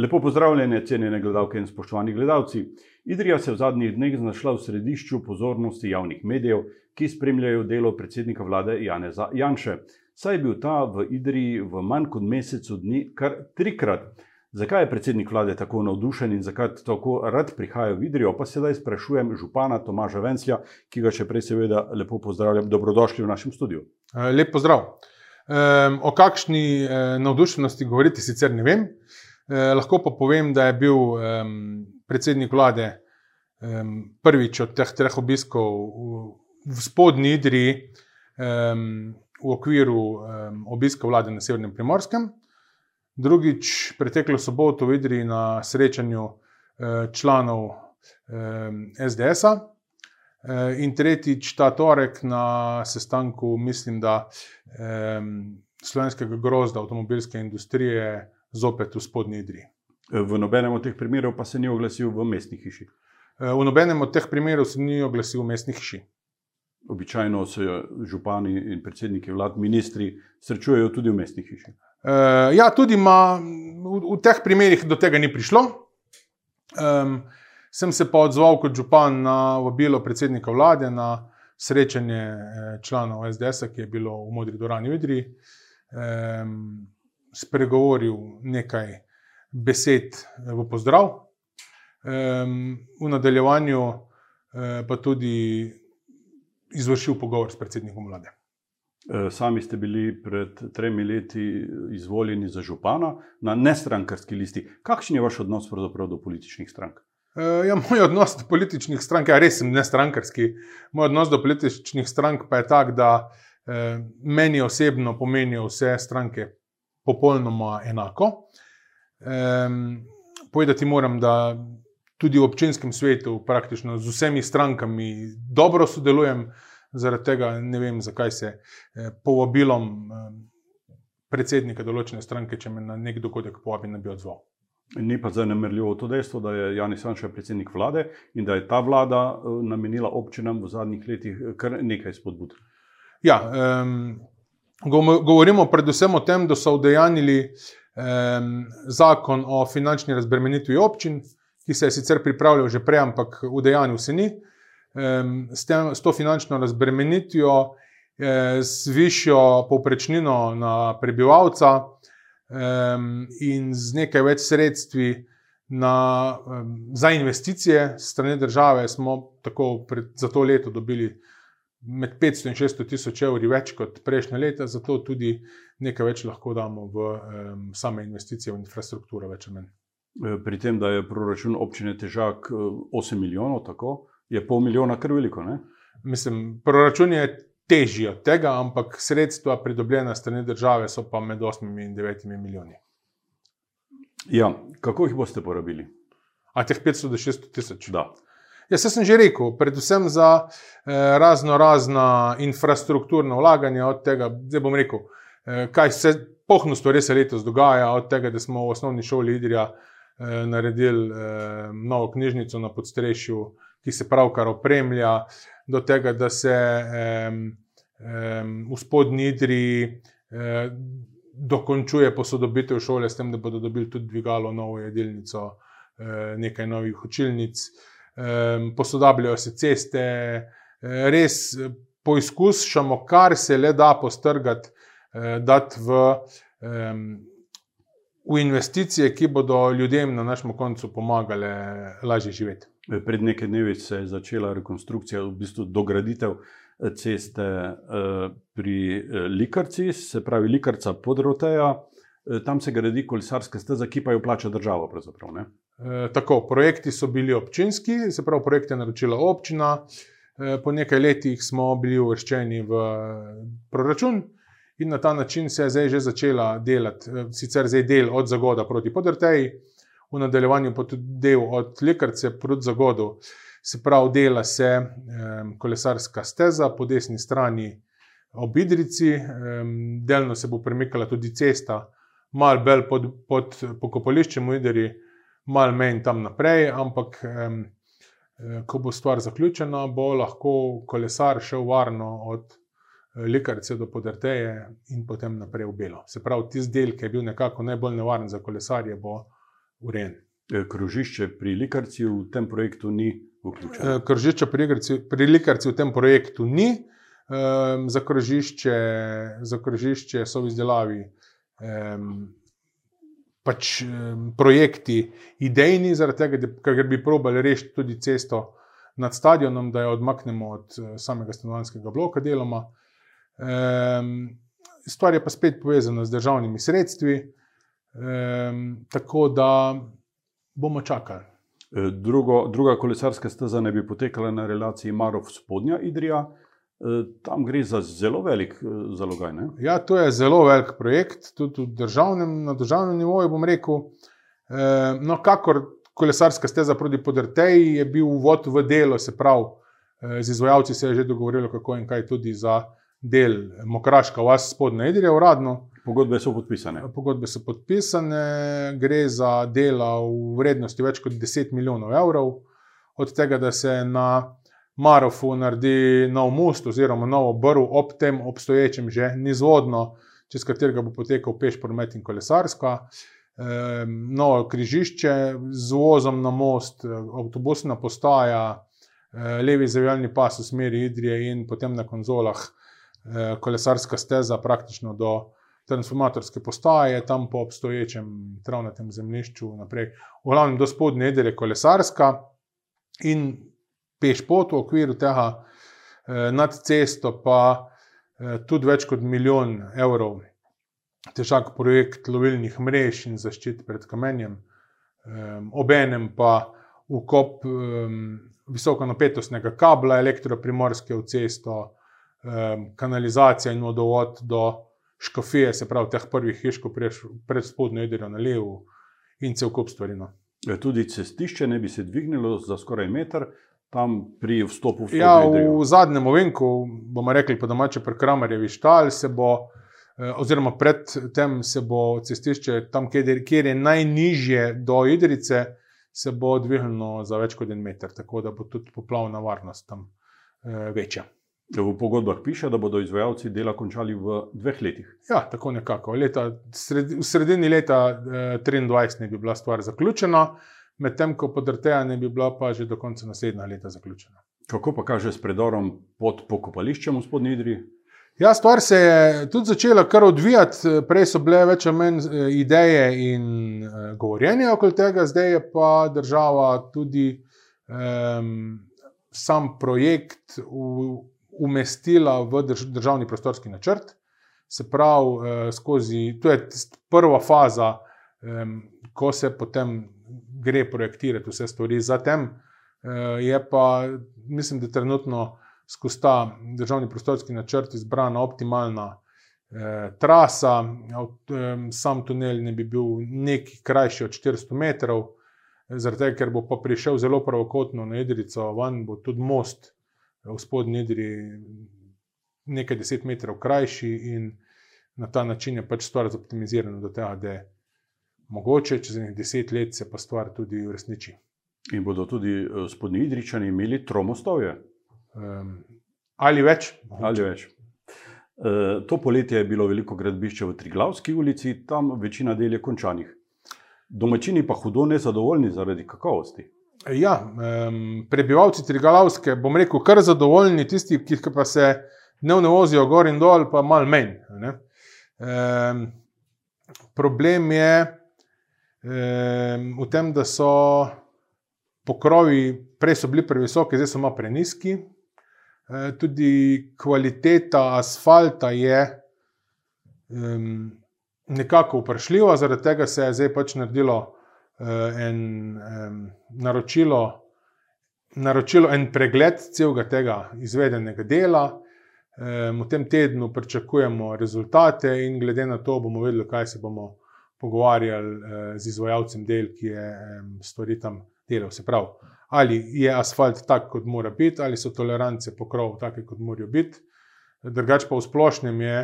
Lepo pozdravljene, cenjene gledalke in spoštovani gledalci. Idrija se je v zadnjih dneh znašla v središču pozornosti javnih medijev, ki spremljajo delo predsednika vlade Janeza Janše. Saj je bil ta v Idriji v manj kot mesecu dni kar trikrat. Zakaj je predsednik vlade tako navdušen in zakaj tako rad prihaja v Idrijo, pa sedaj sprašujem župana Tomaža Venslja, ki ga še prej seveda lepo pozdravljam. Dobrodošli v našem studiu. Lep pozdrav. O kakšni navdušenosti govoriti, sicer ne vem. Eh, lahko pa povem, da je bil um, predsednik vlade um, prvič od teh treh obiskov v, v spodnji Idriji um, v okviru um, obiska vlade na Severnem primorskem, drugič preteklo soboto v Idriji na srečanju uh, članov um, SDS-a. Eh, in tretjič, ta torek na sestanku, mislim, da um, slovenskega grozda, avtomobilske industrije, zopet v spodnji Idri. V nobenem od teh primerov pa se ni oglasil v mestni hiši. Eh, v nobenem od teh primerov se ni oglasil v mestni hiši. Običajno se župani in predsedniki vlad, ministri srečujejo tudi v mestni hiši. Uh, ja, tudi ma, v, v teh primerih do tega ni prišlo. Um, sem se pa odzval kot župan na vabilo predsednika vlade na srečanje eh, članov SDS, ki je bilo v Modri Dorani v Idriji. Um, spregovoril nekaj besed v pozdrav, v nadaljevanju eh, pa tudi izvršil pogovor s predsednikom vlade. Eh, sami ste bili pred tremi leti izvoljeni za župana na nestrankarski listi. Kakšen je vaš odnos do političnih strank? Eh, ja, moj odnos do političnih strank ja, res nestrankarski. Moj odnos do političnih strank pa je tak, da eh, meni osebno pomenijo vse stranke popolnoma enako. Um, povedati moram, da tudi v občinskem svetu, praktično z vsemi strankami, dobro sodelujem, zaradi tega ne vem, zakaj se eh, povabilom eh, predsednika določene stranke, če me na nek dogodek povabi, ne bi odzval. Ni pa zanemrljivo to dejstvo, da je Janis Sanša predsednik vlade in da je ta vlada eh, namenila občinam v zadnjih letih kar nekaj spodbud. Ja, um, Govorimo predvsem o tem, da so udejanili eh, zakon o finančni razbremenitvi občin, ki se je sicer pripravljal že prej, ampak udejanil se ni. Eh, s, tem, s to finančno razbremenitvijo, eh, s višjo povprečnino na prebivalca eh, in z nekaj več sredstvi na, eh, za investicije strani države, smo tako pred, za to leto dobili med 500 in 600 tisoč evri več kot prejšnje leta, zato tudi nekaj več lahko damo v um, same investicije v infrastrukturo. E, pri tem, da je proračun občine težak 8 e, milijonov, tako je pol milijona kar veliko. Ne? Mislim, proračun je težji od tega, ampak sredstva pridobljena strani države so pa med 8 in 9 milijoni. Ja, kako jih boste porabili? A teh 500 do 600 tisoč? Da. Jaz sem že rekel, predvsem za eh, razno razna infrastrukturna vlaganja, od tega, zdaj bom rekel, eh, kaj se pohnusto res letos dogaja, od tega, da smo v osnovni šoli Idrija eh, naredili eh, novo knjižnico na podstrešju, ki se pravkar opremlja, do tega, da se eh, eh, v spodnji Idriji eh, dokončuje posodobitev šole, s tem, da bodo dobili tudi dvigalo, novo jedilnico, eh, nekaj novih učilnic posodabljajo se ceste, eh, res eh, poizkušamo, kar se le da postrgati, eh, dati v, v investicije, ki bodo ljudem na našem koncu pomagale lažje živeti. Pred nekaj dnevi se je začela rekonstrukcija, v bistvu dograditev ceste pri Likarci, se pravi Likarca podroteja. Tam se gradi kolesarska steza, ki pa jo plača država. Eh, tako, projekti so bili občinski, se pravi, projekt je naročila občina. Eh, po nekaj letih smo bili uvrščeni v proračun in na ta način se je zdaj že začela delati, eh, sicer zdaj del od Zagoda proti Podrteji, v nadaljevanju pa tudi del od Likarce proti Zagodu. Se pravi, dela se kolesarska steza po desni strani ob Idrici, delno se bo premikala tudi cesta, malo bolj pod, pod pokopališčem v Idriji malo menj tam naprej, ampak um, ko bo stvar zaključena, bo lahko kolesar šel varno od eh, Likarce do Podrteje in potem naprej v Belo. Se pravi, tisti del, ki je bil nekako najbolj nevaren za kolesarje, bo urejen. Eh, Krožišče pri Likarci v tem projektu ni vključeno. Eh, Kržišča pri, Ligarci- pri Likarci v tem projektu ni, um, za, krožišče, za krožišče so v izdelavi um, pač, um, projekti idejni, zaradi tega, ker bi probali rešiti tudi cesto nad stadionom, da jo odmaknemo od eh, samega stanovanjskega bloka deloma. Um, stvar je pa spet povezana z državnimi sredstvi, um, tako da bomo čakali. Eh, Drugo, druga kolesarska steza naj bi potekala na relaciji Marov-Spodnja Idrija. Eh, Tam gre za zelo velik eh, zalogaj. Ne? Ja, to je zelo velik projekt, tudi državnem, na državnem nivoju. bom rekel. E, no, kakor kolesarska steza proti Podrteji je bil uvod v delo, se pravi, e, z izvajalci se je že dogovorilo, kako in kaj tudi za del Mokraška vas spodnja Idrija uradno. Pogodbe so podpisane. Pogodbe so podpisane, gre za dela v vrednosti več kot 10 milijonov evrov, od tega, da se na Marofu naredi nov most oziroma novo brv ob tem obstoječem že nizvodno, čez katerega bo potekal peš promet in kolesarska. E, novo križišče z vozom na most, avtobusna postaja, e, levi zavijalni pas v smeri Idrije in potem na konzolah e, kolesarska steza praktično do transformatorske postaje, tam po obstoječem travnatem zemljišču naprej. V glavnem do spodnje Idrije kolesarska in peš pot v okviru tega eh, nad cesto, pa eh, tudi več kot milijon evrov težak projekt lovilnih mrež in zaščit pred kamenjem, eh, obenem pa ukop eh, visokonapetostnega kabla elektroprimorske v cesto, eh, kanalizacija in vodovod do škofije, se pravi teh prvih hiš, ko pred spodnjo jedro na levo in cel kup stvari. No. Eh, Tudi cestišče ne bi se dvignilo za skoraj meter, tam pri vstopu v Ja, Spodnjo Idrijo. v zadnjem ovinku, bomo rekli po domače, pri Kramerjevi štal se bo, eh, oziroma predtem se bo cestišče tam, kjer je, najnižje do Idrice, se bo dvignilo za več kot en meter, tako da bo tudi poplavna varnost tam eh, večja. V pogodbah piše, da bodo izvajalci dela končali v dveh letih. Ja, tako nekako. Leta, sred, v sredini leta eh, 23 ne bi bila stvar zaključena, medtem ko podrteja ne bi bila pa že do konca naslednjega leta zaključena. Kako pa kaže s predorom pod pokopališčem v Spodnji Idriji? Ja, stvar se je tudi začela kar odvijati. Prej so bile več ali manj eh, ideje in uh, govorjenje okoli tega, zdaj je pa država tudi um, sam projekt v, umestila v drž, državni prostorski načrt. Se pravi, uh, skozi, to je prva faza, um, ko se potem gre projektirati vse stvari. Zatem uh, je pa, mislim, da trenutno skozi ta državni prostorski načrt izbrana optimalna eh, trasa. Em, Sam tunel ne bi bil nekaj krajši od 400 metrov, zaradi tega, ker bo pa prišel zelo pravokotno na Idrico, van bo tudi most eh, v spodnji Idri nekaj deset metrov krajši in na ta način je pač stvar zoptimizirana do tega, da mogoče čez nekaj deset let se pa stvar tudi uresniči. In bodo tudi eh, spodnji Idričani imeli tromostovje Um, ali več? ali več. Eh, To poletje je bilo veliko gradbišče v Triglavski ulici, tam večina del je končanih. Domačini pa hudo nezadovoljni zaradi kakovosti. Ja, um, prebivalci Trigalavske, bom rekel, kar zadovoljni, tisti, ki pa se dnevno vozijo gor in dol, pa malo manj. ne. Um, problem je v tem, da so pokrovi, prej so bili previsoki, zdaj so malo preniski. E, tudi kvaliteta asfalta je um, nekako vprašljiva, zaradi tega se je zdaj pač naredilo uh, en um, naročilo, naročilo en pregled celega tega izvedenega dela. Um, v tem tednu pričakujemo rezultate, in glede na to bomo vedeli, kaj se bomo pogovarjali uh, z izvajalcem del, ki je um, stvari tam delal. Se pravi, ali je asfalt tak, kot mora biti, ali so tolerance pokrov take, kot morajo biti. Drugač pa v splošnem je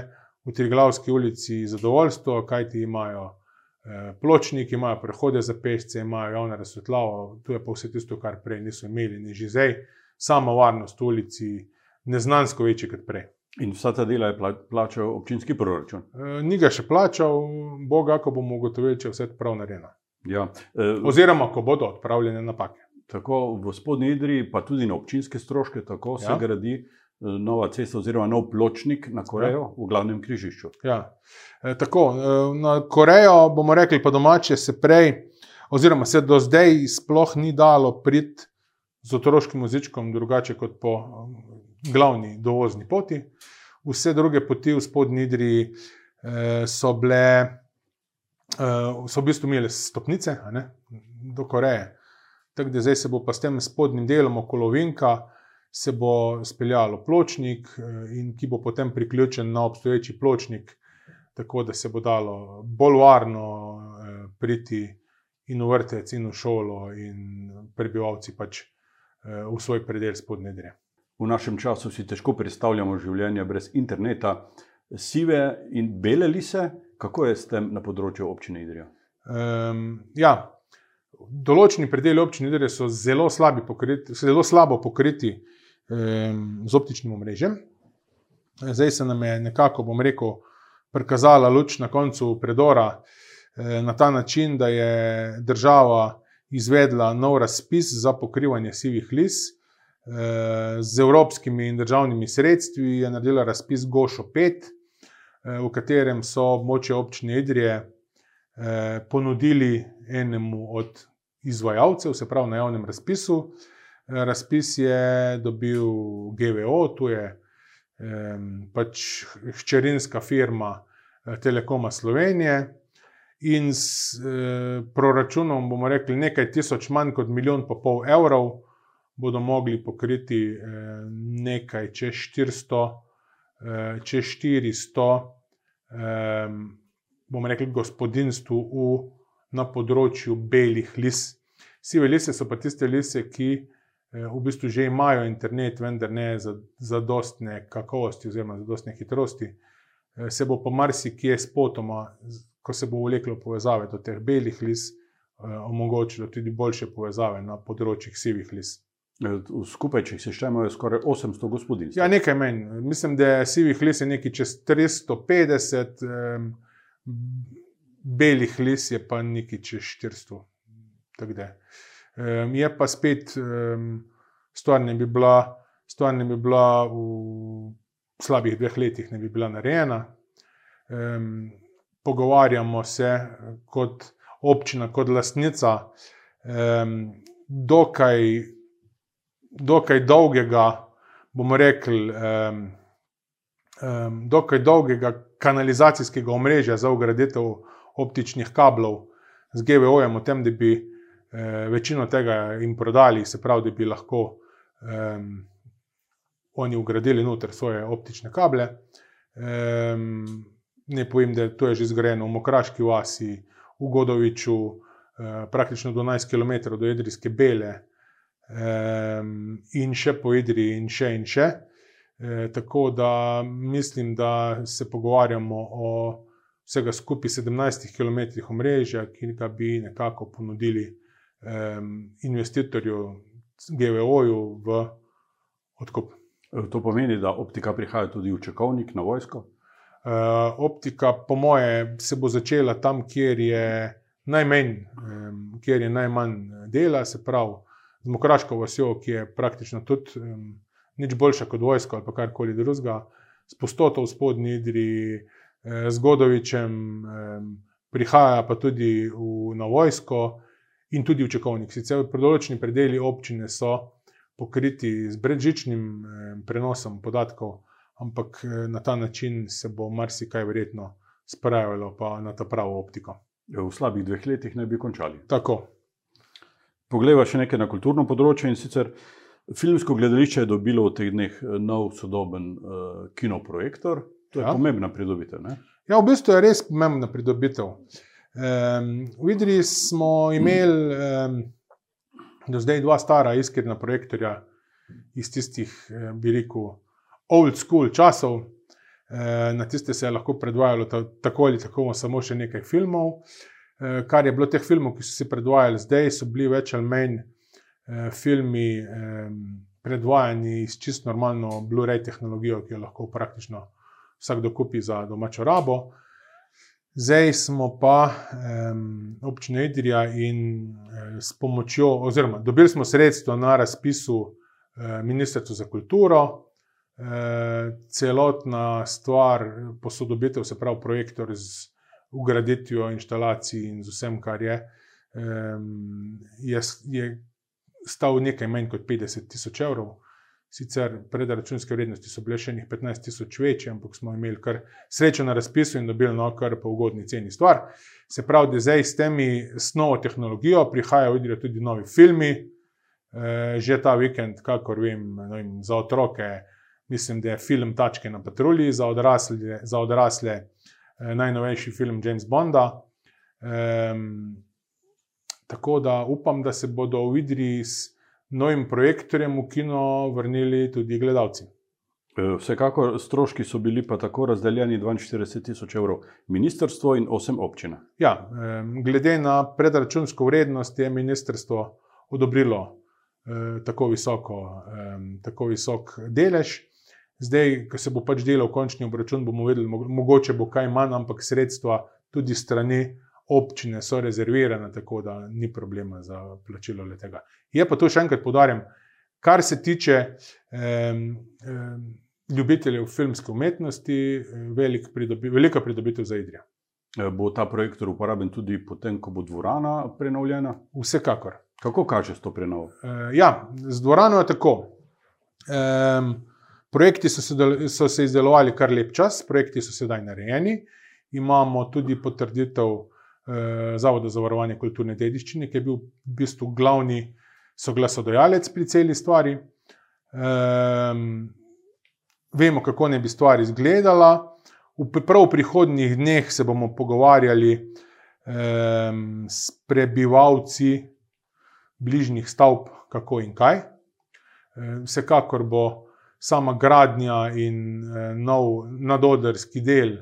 v Triglavski ulici zadovoljstvo, kajti imajo eh, pločniki, imajo prehode za pešce, imajo javno razsvetljavo, tu je pa vse tisto, kar prej niso imeli, ni že zdaj. Sama varnost v ulici neznansko večja kot prej. In vsa ta dela je pla plačal občinski proračun. E, ni ga še plačal, boga, ko bomo ugotovili, če je vse prav narejeno. Ja, eh, oziroma ko bodo odpravljene napake. tako v spodnji Idri, pa tudi na občinske stroške, tako se Ja. gradi eh, nova cesta oziroma nov pločnik na Korejo v glavnem križišču. Ja. E, tako, e, na Korejo bomo rekli po domače, se prej, oziroma se do zdaj sploh ni dalo priti z otroškim jezikom drugače kot po glavni dovozni poti. Vse druge poti v spodnji Idri e, so bile, e, so v bistvu imele stopnice ne, do Koreje. Tako da zdaj se bo pa s tem spodnjim delom okolo Vinka. Se bo speljalo pločnik, eh, in ki bo potem priključen na obstoječi pločnik, tako da se bo dalo bolj varno eh, priti in v vrtec, in v šolo, in prebivalci pač eh, v svoj predel spodnje dre. V našem času si težko predstavljamo življenje brez interneta, sive in bele lise. Kako je s tem na področju občine Idrija? Um, ja, določeni predeli občine Idrije so zelo, pokriti, zelo slabo pokriti um, z optičnim omrežjem. Zdaj se nam je nekako, bom rekel, prikazala luč na koncu predora eh, na ta način, da je država izvedla nov razpis za pokrivanje sivih lis. Z evropskimi in državnimi sredstvi je naredila razpis Gošo 5, eh, v katerem so območje občine Idrije eh, ponudili enemu od izvajalcev, se pravi na javnem razpisu. Eh, Razpis je dobil GVO, to je pač hčerinska firma Telekoma Slovenije. In s eh, proračunom, bomo rekli, nekaj tisoč manj kot milijon pa pol evrov, bodo mogli pokriti eh, nekaj čez 400, eh, čez 400 eh, bomo rekli, gospodinstvu v, na področju belih lis. Sive lise so pa tiste lise, ki v bistvu že imajo internet, vendar ne za, za dostne kakovosti oziroma za dostne hitrosti. Se bo pa marsikje spotoma, z- ko se bo vleklo povezave do teh belih lis, omogočilo tudi boljše povezave na področjih sivih lis. Eh, Skupaj, če jih seštejemo, je skoraj 800 gospodinstv. Ja, nekaj manj. Mislim, da je sivih lis je nekaj čez 350, um, belih lis je pa nekaj čez 400. Tako da. Um, je pa spet um, stvar ne bi bila, stvar ne bi bila v slabih dveh letih, ne bi bila narejena. Um, pogovarjamo se kot občina, kot lastnica um, dokaj, dokaj dolgega, bomo rekli, um, um, dokaj dolgega kanalizacijskega omrežja za ugraditev optičnih kablov z GVO-jem, o tem, da bi eh, večino tega jim prodali, se pravi, da bi lahko um, oni ugradili noter svoje optične kable. Um, ne povem, da to je že zgrajeno v Mokraški vasi, v Godoviču, eh, praktično do 11 km do Jedrijske Bele, in še po Idri, in še in še. E, tako da mislim, da se pogovarjamo o vsega skupaj 17 km omrežja, ki ga bi nekako ponudili um, investitorju, GVO-ju v odkup. Eh, To pomeni, da optika prihaja tudi v čakovnik na vojsko. Uh, optika, po moje, se bo začela tam, kjer je najmanj, um, kjer je najmanj dela, se pravi z Mokraško vasjo, ki je praktično tudi um, nič boljša kot vojska ali karkoli drugega, s postoto v spodnji Idri, eh, z Godovičem, um, prihaja pa tudi v, na vojsko in tudi v Čekovnik. Sicer predoločeni predeli občine so pokriti z brezžičnim eh, prenosom podatkov, ampak eh, na ta način se bo marsikaj verjetno spravilo pa na ta pravo optiko. Eh, V slabih dveh letih naj bi končali. Tako. Poglejva še nekaj na kulturno področje in sicer filmsko gledališče je dobilo v teh dneh eh, nov sodoben uh, kinoprojektor. To je Ja. pomembna pridobitev. Ne? Ja, v bistvu je res pomembna pridobitev. Um, v Idriji smo imeli um, do zdaj dva stara iskrena projektorja iz tistih, eh, bi rekel, old school časov. Eh, Na tiste se je lahko predvajalo ta, tako ali tako samo še nekaj filmov. Eh, Kar je bilo teh filmov, ki so se predvajali zdaj, so bili več ali manj eh, filmi eh, predvajani s čisto normalno Blu-ray tehnologijo, ki jo lahko praktično vsakdo kupi za domačo rabo. Zdaj smo pa um, občina Idrija in um, s pomočjo, oziroma dobili smo sredstvo na razpisu um, Ministrstva za kulturo, um, celotna stvar, posodobitev, se pravi, projektor z ugraditvijo inštalacij in z vsem, kar je, je, je stal nekaj manj kot 50 tisoč evrov. Sicer predračunske vrednosti so bile še nekaj 15 tisoč večje, ampak smo imeli kar srečo na razpisu in dobili no, kar po ugodni ceni stvar. Se pravi, da zdaj s temi s novo tehnologijo prihajajo tudi novi filmi. E, že ta vikend, kakor vem, vem, za otroke, mislim, da je film Tačke na patrulji, za odrasle, za odrasle najnovejši film James Bonda. E, tako da upam, da se bodo v Idriji s novim projektorjem v kino vrnili tudi gledalci. E, vsekakor stroški so bili pa tako razdeljeni 42 tisoč evrov, ministrstvo in 8 občina. Ja, glede na predračunsko vrednost je ministrstvo odobrilo e, tako, visoko, tako visok delež. Zdaj, ko se bo pač delal končni obračun, bomo vedeli, mogoče bo kaj manj, ampak sredstva tudi strani občine so rezervirane, tako da ni problema za plačilo le tega. Je pa to še enkrat podarjam, kar se tiče um, um, ljubiteljev filmske umetnosti, velik pridobi, velika pridobitev za Idrijo. E, bo ta projektor uporaben tudi potem, ko bo dvorana prenovljena? Vsekakor. Kako kaže s to prenovo? Uh, ja, z dvorano je tako. Um, projekti so se, so se izdelovali kar lep čas, projekti so sedaj narejeni. Imamo tudi potrditev Eh, Zavoda za varovanje kulturne dediščine, ki je bil v bistvu glavni soglasodajalec pri celi stvari. Um, vemo, kako ne bi stvar izgledala. V prav prihodnjih dneh se bomo pogovarjali um, s prebivalci bližnjih stavb, kako in kaj. Vsekakor bo sama gradnja in uh, nov nadodarski del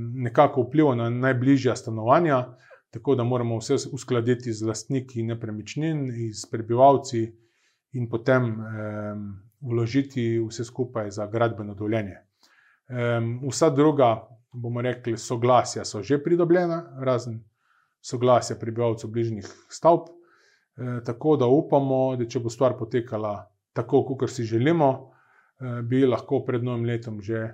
nekako vpliva na najbližja stanovanja, tako da moramo vse uskladiti z lastniki nepremičnin, z prebivalci in potem vložiti vse skupaj za gradbeno dovoljenje. Vsa druga, bomo rekli, soglasja so že pridobljena, razen soglasja prebivalcev bližnjih stavb. Tako da upamo, da če bo stvar potekala tako, kot si želimo, e, bi lahko pred novim letom že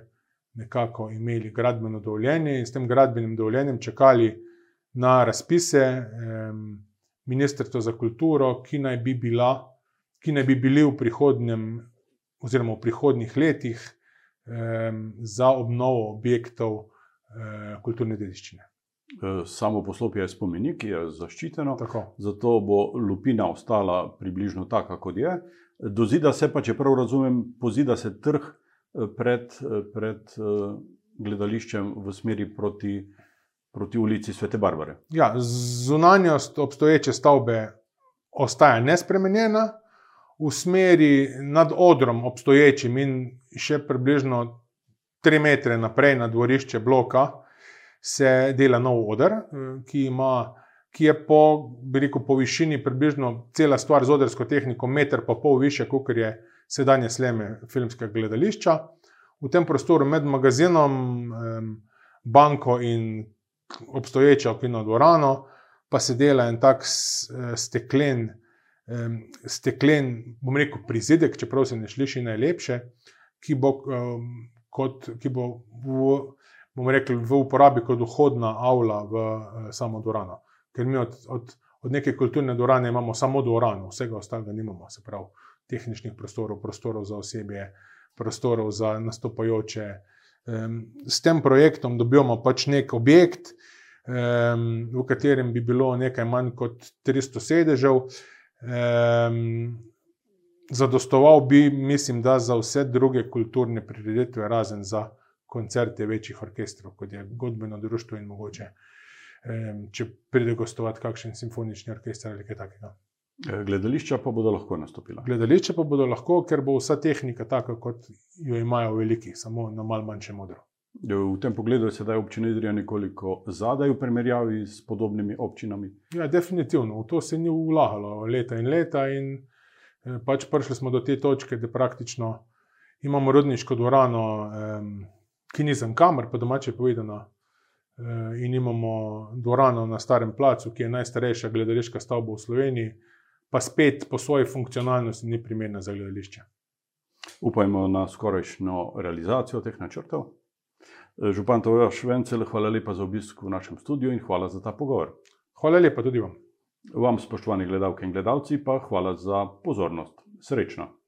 nekako imeli gradbeno dovoljenje in s tem gradbenim dovoljenjem čakali na razpise Ministrstva za kulturo, ki naj bi, bila, ki naj bi bili v prihodnjem, oziroma v prihodnjih letih, za obnovo objektov eh, kulturne dediščine. Eh, samo poslopje je spomenik, je zaščiteno, Tako. zato bo lupina ostala približno taka, kot je. Dozida se pa, če prav razumem, pozida se trg pred, pred gledališčem v smeri proti, proti ulici Svete Barbare. Ja, zunanjost obstoječe stavbe ostaja nespremenjena, v smeri nad odrom obstoječim in še približno tri metre naprej na dvorišče bloka se dela nov odr, ki ima. Ki je po, rekel, po višini približno cela stvar z odrsko tehniko, meter pa pol više, kot je sedanje sleme filmskega gledališča. V tem prostoru med magazinom, banko in obstoječo kino dvorano, pa se dela en tak steklen, steklen bom rekel, prizidek, čeprav se ne sliši najlepše, ki bo, kot, ki bo v, bom rekel, v uporabi kot vhodna avla v eh, samo dvorano. Ker mi od, od, od neke kulturne dvorane imamo samo dvorano, vsega ostalega nimamo, se pravi tehničnih prostorov, prostorov za osebje, prostorov za nastopajoče. S tem projektom dobimo pač nek objekt, v katerem bi bilo nekaj manj kot 300 sedežev. Zadostoval bi, mislim, da za vse druge kulturne prireditve, razen za koncerte večjih orkestrov, kot je Godbeno društvo in mogoče, če pride gostovati kakšen simfonični orkester ali kaj takega. Eh, gledališča pa bodo lahko nastopila. Gledališča pa bodo lahko, ker bo vsa tehnika taka, kot jo imajo veliki, samo na malce manjše modro. V tem pogledu je sedaj občina Idrija nekoliko zadaj v primerjavi s podobnimi občinami. Ja, definitivno. V to se ni vlagalo leta in leta, in eh, pač prišli smo do te točke, da praktično imamo rodniško dvorano, ki ni za kamer, pa domače povedano, in imamo dvorano na Starem placu, ki je najstarejša gledališka stavba v Sloveniji, pa spet po svoji funkcionalnosti ni primerna za gledališče. Upajmo na skorajšnjo realizacijo teh načrtov. Župan Tojoš Vencel, hvala lepa za obisk v našem studiu in hvala za ta pogovor. Hvala lepa tudi vam. Vam, spoštovani gledalke in gledalci, pa hvala za pozornost. Srečno.